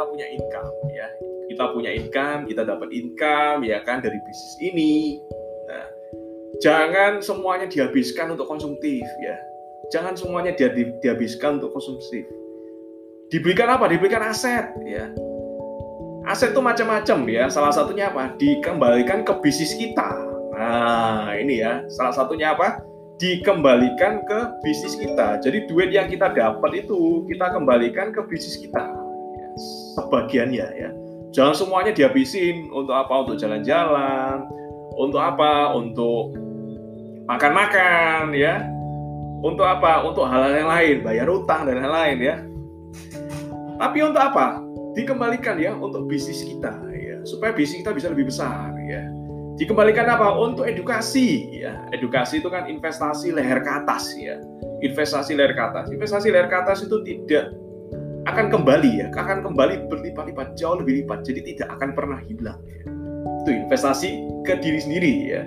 kita punya income ya. Kita punya income, kita dapat income ya kan dari bisnis ini. Nah, jangan semuanya dihabiskan untuk konsumtif ya. Jangan semuanya dia dihabiskan untuk konsumtif. Diberikan apa? Diberikan aset ya. Aset itu macam-macam ya. Salah satunya apa? Dikembalikan ke bisnis kita. Nah, ini ya. Salah satunya apa? Dikembalikan ke bisnis kita. Jadi duit yang kita dapat itu kita kembalikan ke bisnis kita. Ya, sebagiannya ya. Jangan semuanya dihabisin untuk apa? Untuk jalan-jalan, untuk apa? Untuk makan-makan ya untuk apa? Untuk hal-hal yang lain, bayar utang dan lain-lain ya. Tapi untuk apa? Dikembalikan ya untuk bisnis kita ya, supaya bisnis kita bisa lebih besar ya. Dikembalikan apa? Untuk edukasi ya. Edukasi itu kan investasi leher ke atas ya. Investasi leher ke atas. Investasi leher ke atas itu tidak akan kembali ya, akan kembali berlipat-lipat, jauh lebih lipat. Jadi tidak akan pernah hilang ya. Itu investasi ke diri sendiri ya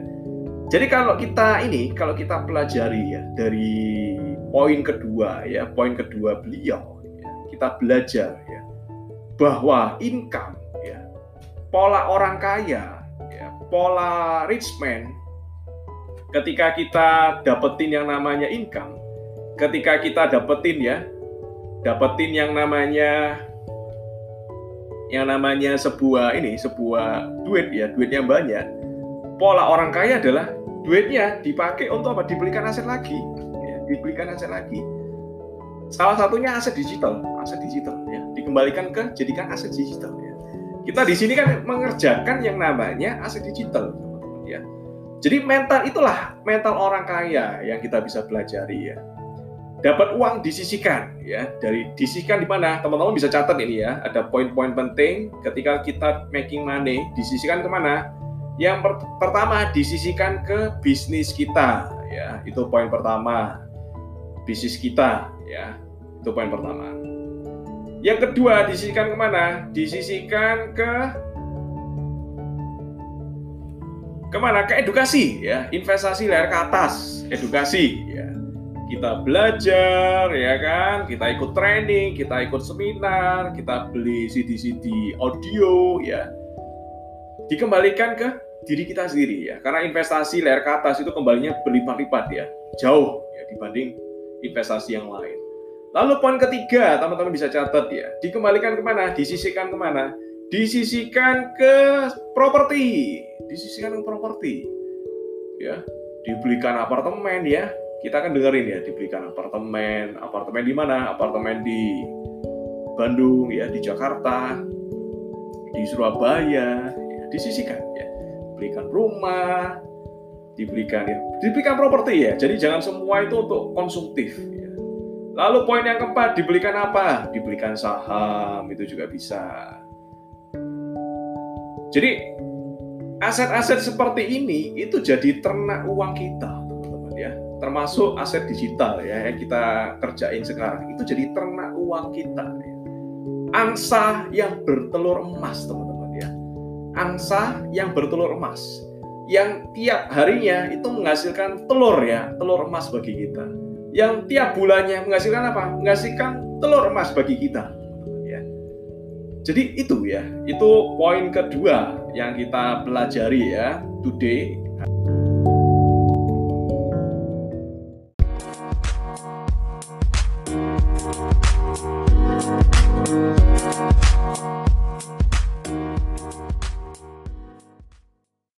jadi kalau kita ini, kalau kita pelajari ya dari poin kedua ya, poin kedua beliau, ya, kita belajar ya bahwa income ya, pola orang kaya, ya, pola rich man, ketika kita dapetin yang namanya income, ketika kita dapetin ya, dapetin yang namanya yang namanya sebuah ini sebuah duit ya duit yang banyak pola orang kaya adalah duitnya dipakai untuk apa? Dibelikan aset lagi, ya, dibelikan aset lagi. Salah satunya aset digital, aset digital ya, dikembalikan ke jadikan aset digital ya. Kita di sini kan mengerjakan yang namanya aset digital, ya. Jadi mental itulah mental orang kaya yang kita bisa pelajari ya. Dapat uang disisikan ya, dari disisikan di mana? Teman-teman bisa catat ini ya, ada poin-poin penting ketika kita making money, disisikan ke mana? Yang per pertama disisikan ke bisnis kita, ya itu poin pertama. Bisnis kita, ya itu poin pertama. Yang kedua disisikan ke mana? Disisikan ke ke mana? Ke edukasi, ya investasi layar ke atas, edukasi, ya kita belajar ya kan kita ikut training kita ikut seminar kita beli CD-CD audio ya dikembalikan ke diri kita sendiri ya. Karena investasi layar ke atas itu kembalinya berlipat-lipat ya. Jauh ya dibanding investasi yang lain. Lalu poin ketiga, teman-teman bisa catat ya. Dikembalikan ke mana? Disisikan ke mana? Disisikan ke properti. Disisikan ke properti. Ya, dibelikan apartemen ya. Kita akan dengerin ya, dibelikan apartemen. Apartemen di mana? Apartemen di Bandung ya, di Jakarta, di Surabaya, ya, disisikan ya diberikan rumah, diberikan ya, diberikan properti ya. Jadi jangan semua itu untuk konsumtif. Ya. Lalu poin yang keempat dibelikan apa? Dibelikan saham itu juga bisa. Jadi aset-aset seperti ini itu jadi ternak uang kita. Termasuk aset digital ya yang kita kerjain sekarang itu jadi ternak uang kita. Ya. Angsa yang bertelur emas, teman-teman angsa yang bertelur emas yang tiap harinya itu menghasilkan telur ya, telur emas bagi kita. Yang tiap bulannya menghasilkan apa? Menghasilkan telur emas bagi kita. Ya. Jadi itu ya, itu poin kedua yang kita pelajari ya today.